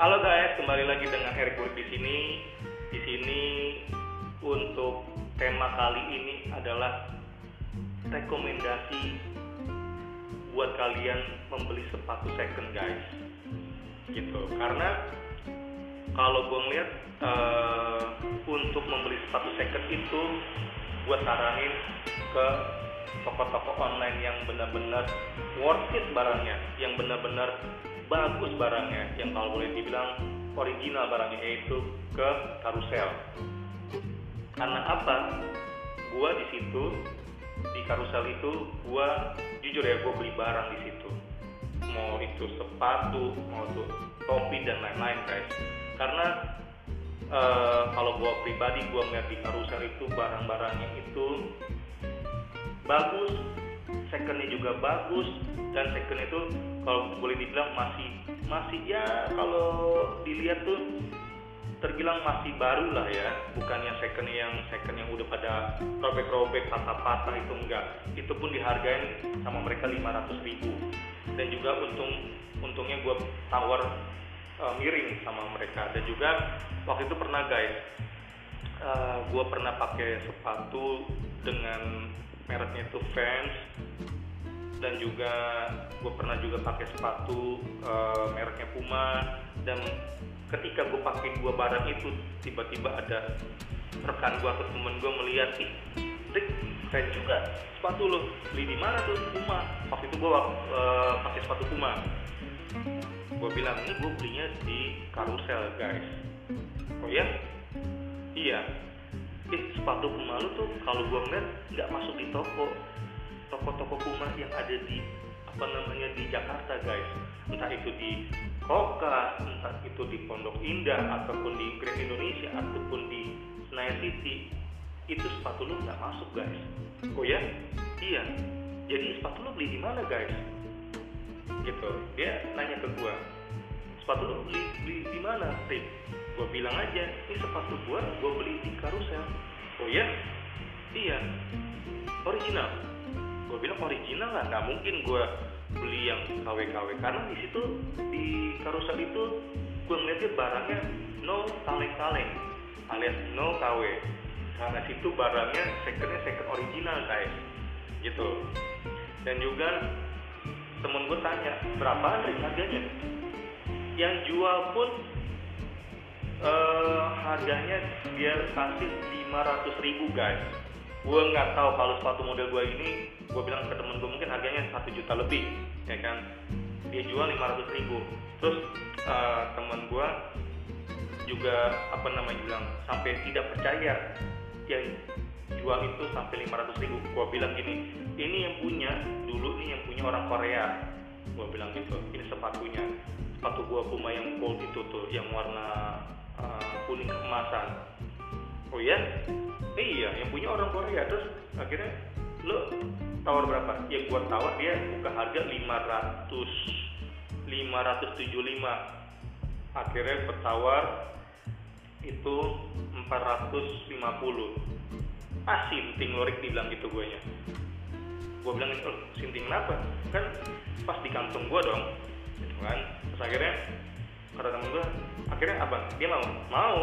Halo guys, kembali lagi dengan Burg di sini. Di sini untuk tema kali ini adalah rekomendasi buat kalian membeli sepatu second guys. Gitu. Karena kalau gue ngeliat uh, untuk membeli sepatu second itu gue saranin ke toko-toko online yang benar-benar worth it barangnya, yang benar-benar bagus barangnya, yang kalau boleh dibilang original barangnya yaitu ke karusel. Karena apa? Gua di situ di karusel itu gua jujur ya gua beli barang di situ. Mau itu sepatu, mau itu topi dan lain-lain guys. Karena uh, kalau gua pribadi gua ngeliat di karusel itu barang-barangnya itu bagus secondnya juga bagus dan second itu kalau boleh dibilang masih masih ya kalau dilihat tuh terbilang masih baru lah ya. Bukannya second yang second yang udah pada robek-robek patah-patah itu enggak. Itu pun dihargain sama mereka 500 ribu. Dan juga untung untungnya gue tawar uh, miring sama mereka. Dan juga waktu itu pernah guys uh, eh, gue pernah pakai sepatu dengan mereknya itu Vans dan juga gue pernah juga pakai sepatu uh, mereknya Puma dan ketika gue pakai dua barang itu tiba-tiba ada rekan gue atau temen gue melihat ih Rick keren juga sepatu lo beli di mana tuh Puma? Waktu itu gue uh, pakai sepatu Puma. Gue bilang ini gue belinya di karusel guys. Oh ya? Iya eh sepatu Puma lu tuh kalau gua ngeliat nggak masuk di toko. Toko-toko Puma yang ada di apa namanya di Jakarta guys. Entah itu di Koka entah itu di Pondok Indah ataupun di Grand Indonesia ataupun di Senayan City itu sepatu lu nggak masuk guys. Oh ya? Iya. Jadi sepatu lu beli di mana guys? Gitu. Dia nanya ke gua sepatu lu beli, beli di mana Rick gue bilang aja ini sepatu gue gue beli di karusel oh iya? Iya. Original? Gue bilang original lah nggak mungkin gue beli yang KW-KW karena di situ di karusel itu gue ngeliatnya barangnya no kaleng-kaleng alias no KW karena situ barangnya secondnya second original guys. Gitu. Dan juga temen gue tanya berapaan harganya? Yang jual pun uh, harganya dia kasih 500 ribu guys. Gue nggak tahu kalau sepatu model gue ini gue bilang ke temen gue mungkin harganya satu juta lebih ya kan? Dia jual 500 ribu. Terus uh, temen gue juga apa namanya bilang sampai tidak percaya yang jual itu sampai 500 ribu. Gue bilang gini ini yang punya dulu ini yang punya orang Korea. Gue bilang gitu ini sepatunya. Sepatu gua Puma yang gold itu tuh yang warna uh, kuning keemasan oh iya? Eh, iya yang punya orang Korea. Terus akhirnya lo tawar berapa? Ya gua tawar dia buka harga 500 575 akhirnya bertawar itu 450 ah sinting lorik dibilang gitu gue nya gue bilang oh sinting kenapa? Kan pas di kantong gue dong gitu kan. Terus akhirnya kata temen gue akhirnya apa dia mau mau.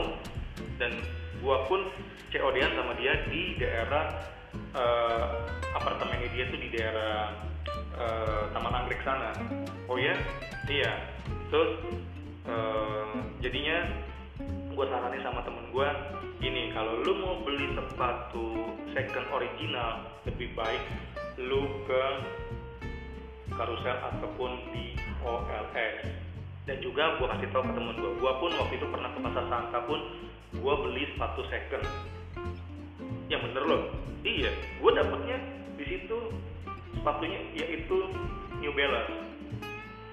Dan gua pun COD-an sama dia di daerah uh, apartemennya dia tuh di daerah uh, Taman Anggrek sana. Oh ya iya. Terus uh, jadinya gue saranin sama temen gue gini kalau lu mau beli sepatu second original lebih baik lu ke karusel ataupun di OLS dan juga gue kasih tau ke temen gue gue pun waktu itu pernah ke pasar sangka pun gue beli sepatu second. Yang bener loh. Iya gue dapetnya di situ sepatunya yaitu New Balance.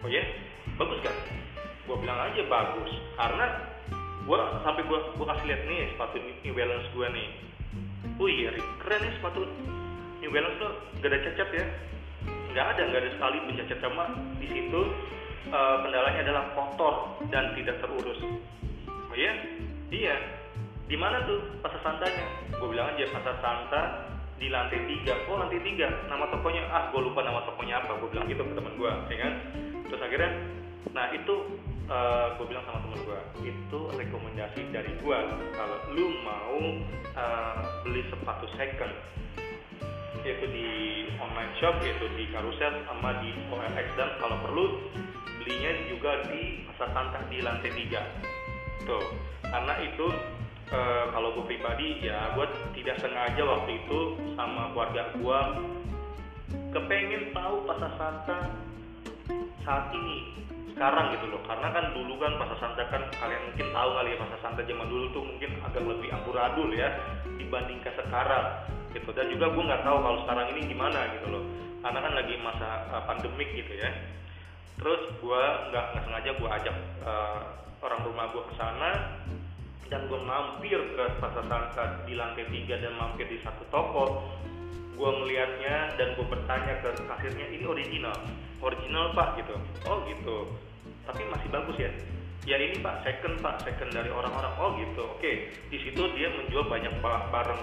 Oh ya? Bagus kan? Gue bilang aja bagus. Karena gue sampai gue gue kasih lihat nih sepatu New Balance gue nih. Oh iya keren nih sepatu New Balance tuh. Gak ada cacat ya. Nggak ada nggak ada sekali pencacat sama di situ uh, kendalanya adalah kotor dan tidak terurus. Oh iya? Iya. Di mana tuh pasar santanya? Gue bilang aja pasar santa di lantai tiga. Oh lantai tiga. Nama tokonya ah gue lupa nama tokonya apa. Gue bilang gitu ke teman gue, ya kan? Terus akhirnya nah itu uh, gue bilang sama temen gue itu rekomendasi dari gue kalau lu mau uh, beli sepatu second yaitu di online shop yaitu di carousel sama di OLX dan kalau perlu belinya juga di pasar santa di lantai 3 tuh karena itu e, kalau gue pribadi ya gue tidak sengaja waktu itu sama keluarga gue kepengen tahu pasar santa saat ini sekarang gitu loh. Karena kan dulu kan pasar santa kan kalian mungkin tahu kali ya pasar santa zaman dulu tuh mungkin agak lebih amburadul ya dibandingkan sekarang gitu. Dan juga gue nggak tahu kalau sekarang ini gimana gitu loh. Karena kan lagi masa uh, pandemik gitu ya terus gue nggak sengaja gue ajak uh, orang rumah gue ke sana dan gue mampir ke pasar santa di lantai tiga dan mampir di satu toko. Gue melihatnya dan gue bertanya ke kasirnya ini original? Original pak gitu. Oh gitu. Tapi masih bagus ya? Ya ini pak second pak second dari orang-orang. Oh gitu. Oke. Di situ dia menjual banyak barang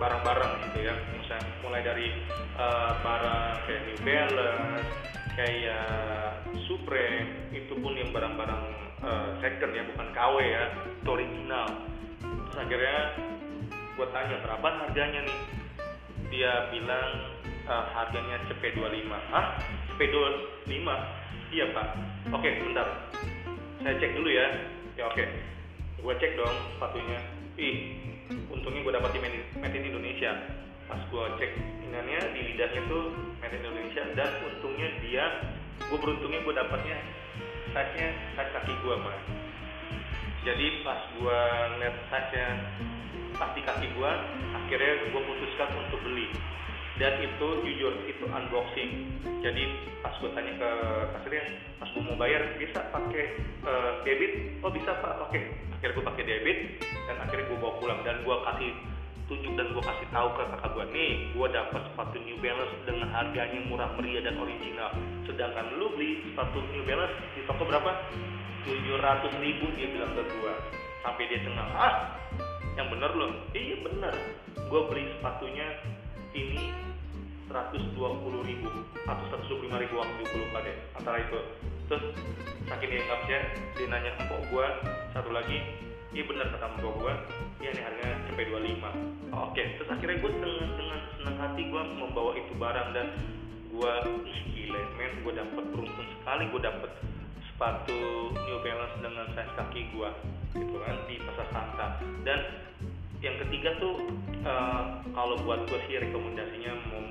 barang-barang gitu ya. Misalnya mulai dari uh, barang kayak New Balance kayak Supreme itu pun yang barang-barang uh, second ya bukan KW ya itu original. Terus akhirnya gue tanya berapa harganya nih? Dia bilang uh, harganya CP25 ah CP25 iya pak. Oke bentar. Saya cek dulu ya. Ya oke. Gue cek dong sepatunya. Ih untungnya gue dapat di made in Indonesia pas gue cek inannya di lidahnya tuh made in Indonesia dan untungnya dia gue beruntungnya gue dapatnya size nya size kaki gue mah jadi pas gue ngeliat size nya pas kaki gue akhirnya gue putuskan untuk beli. Dan itu jujur itu unboxing. Jadi pas gue tanya ke kasirnya pas gue mau bayar bisa pakai uh, debit? Oh bisa pak oke akhirnya gue pakai debit dan akhirnya gue bawa pulang. Dan gue kasih tunjuk dan gue kasih tahu ke kakak gue nih gue dapat sepatu New Balance dengan harganya murah meriah dan original. Sedangkan lu beli sepatu New Balance di toko berapa? 700 ribu dia bilang ke gue sampai dia cengang ah yang bener loh? Iya bener. Gue beli sepatunya ini 120 ribu atau 125 ribu waktu gue lupa deh antara itu. Terus saking dia ya dia nanya empok gue satu lagi iya bener kata empok gue iya nih harganya sampai 25 oh, oke okay. terus akhirnya gue dengan, dengan senang hati gue membawa itu barang dan gue ih gila men gue dapet beruntung sekali gue dapet sepatu New Balance dengan size kaki gue gitu kan di pasar Santa. Dan yang ketiga tuh uh, kalau buat gue sih rekomendasinya mau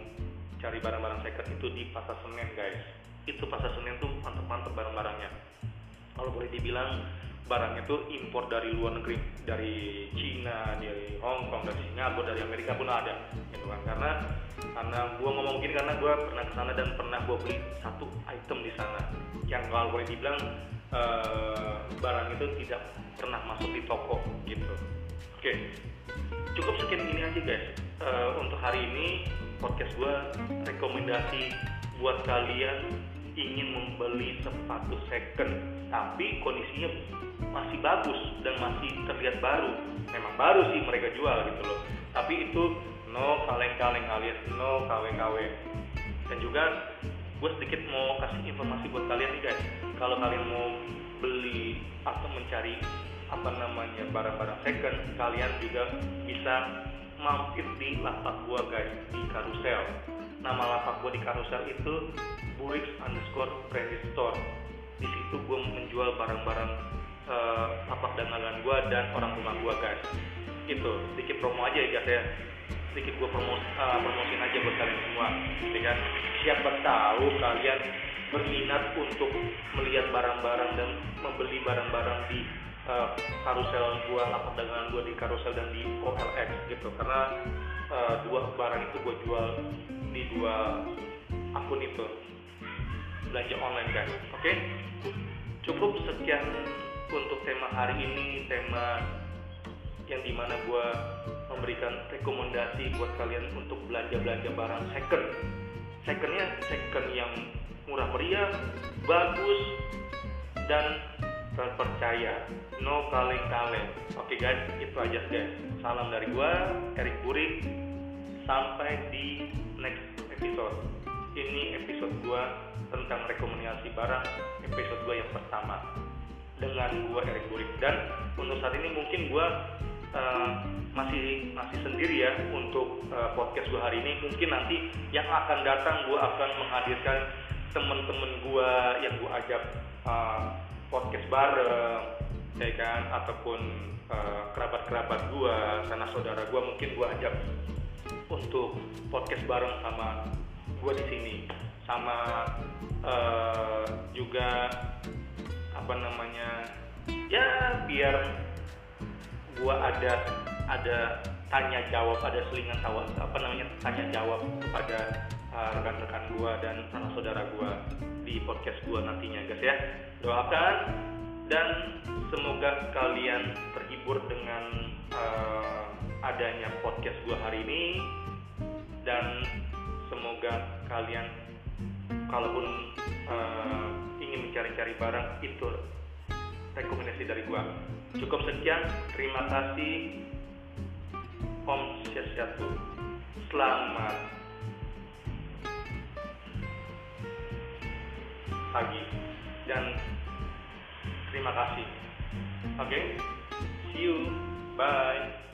cari barang-barang second itu di pasar Senen guys. Itu pasar Senen tuh mantep-mantep barang-barangnya. Kalau boleh dibilang barang itu impor dari luar negeri dari Cina dari Hong Kong dari Singapura dari Amerika pun ada gitu kan. Karena karena gue ngomong gini karena gue pernah ke sana dan pernah gue beli satu item di sana. Yang kalau boleh dibilang uh, barang itu tidak pernah masuk di toko gitu. Oke cukup sekian ini aja guys. Uh, untuk hari ini podcast gue rekomendasi buat kalian ingin membeli sepatu second. Tapi kondisinya masih bagus dan masih terlihat baru. Memang baru sih mereka jual gitu loh. Tapi itu no kaleng-kaleng alias no KW-KW. Dan juga gue sedikit mau kasih informasi buat kalian nih guys. Kalau kalian mau beli atau mencari apa namanya barang-barang second kalian juga bisa mampir di lapak gua guys di karusel nama lapak gua di karusel itu Burix underscore Credit Store di situ gua menjual barang-barang uh, lapak dagangan gua dan orang rumah gua guys. Itu sedikit promo aja ya guys ya. Sedikit gua promos uh, promosiin aja buat kalian semua ya kan? Siapa tahu kalian berminat untuk melihat barang-barang dan membeli barang-barang di uh, gua lapak dagangan gua di karusel dan di OLX gitu. Karena uh, dua barang itu gua jual di dua akun itu. Belanja online guys. Oke? Okay? cukup sekian untuk tema hari ini tema yang di mana gua memberikan rekomendasi buat kalian untuk belanja belanja barang second. Secondnya second yang murah meriah bagus dan terpercaya. No kaleng-kaleng. Oke okay, guys itu aja guys. Salam dari gua Erik Burik sampai di next episode. Ini episode gua tentang rekomendasi barang episode gua yang pertama dengan gua Erik Burik. Dan untuk saat ini mungkin gua uh, masih masih sendiri ya untuk uh, podcast gua hari ini. Mungkin nanti yang akan datang gua akan menghadirkan temen-temen gua yang gua ajak uh, podcast bareng ya kan? Ataupun uh, kerabat-kerabat gua sanak saudara gua mungkin gua ajak untuk podcast bareng sama gue di sini. Sama uh, juga apa namanya ya biar gue ada ada tanya jawab ada selingan tawa apa namanya tanya jawab kepada uh, rekan-rekan gue dan sanak saudara gue di podcast gue nantinya guys ya. Doakan dan semoga kalian terhibur dengan uh, adanya podcast gue hari ini dan semoga kalian kalaupun uh, ingin mencari-cari barang itu rekomendasi dari gua. Cukup sekian terima kasih. Om Syasyatu selamat pagi dan terima kasih. Oke okay? see you. Bye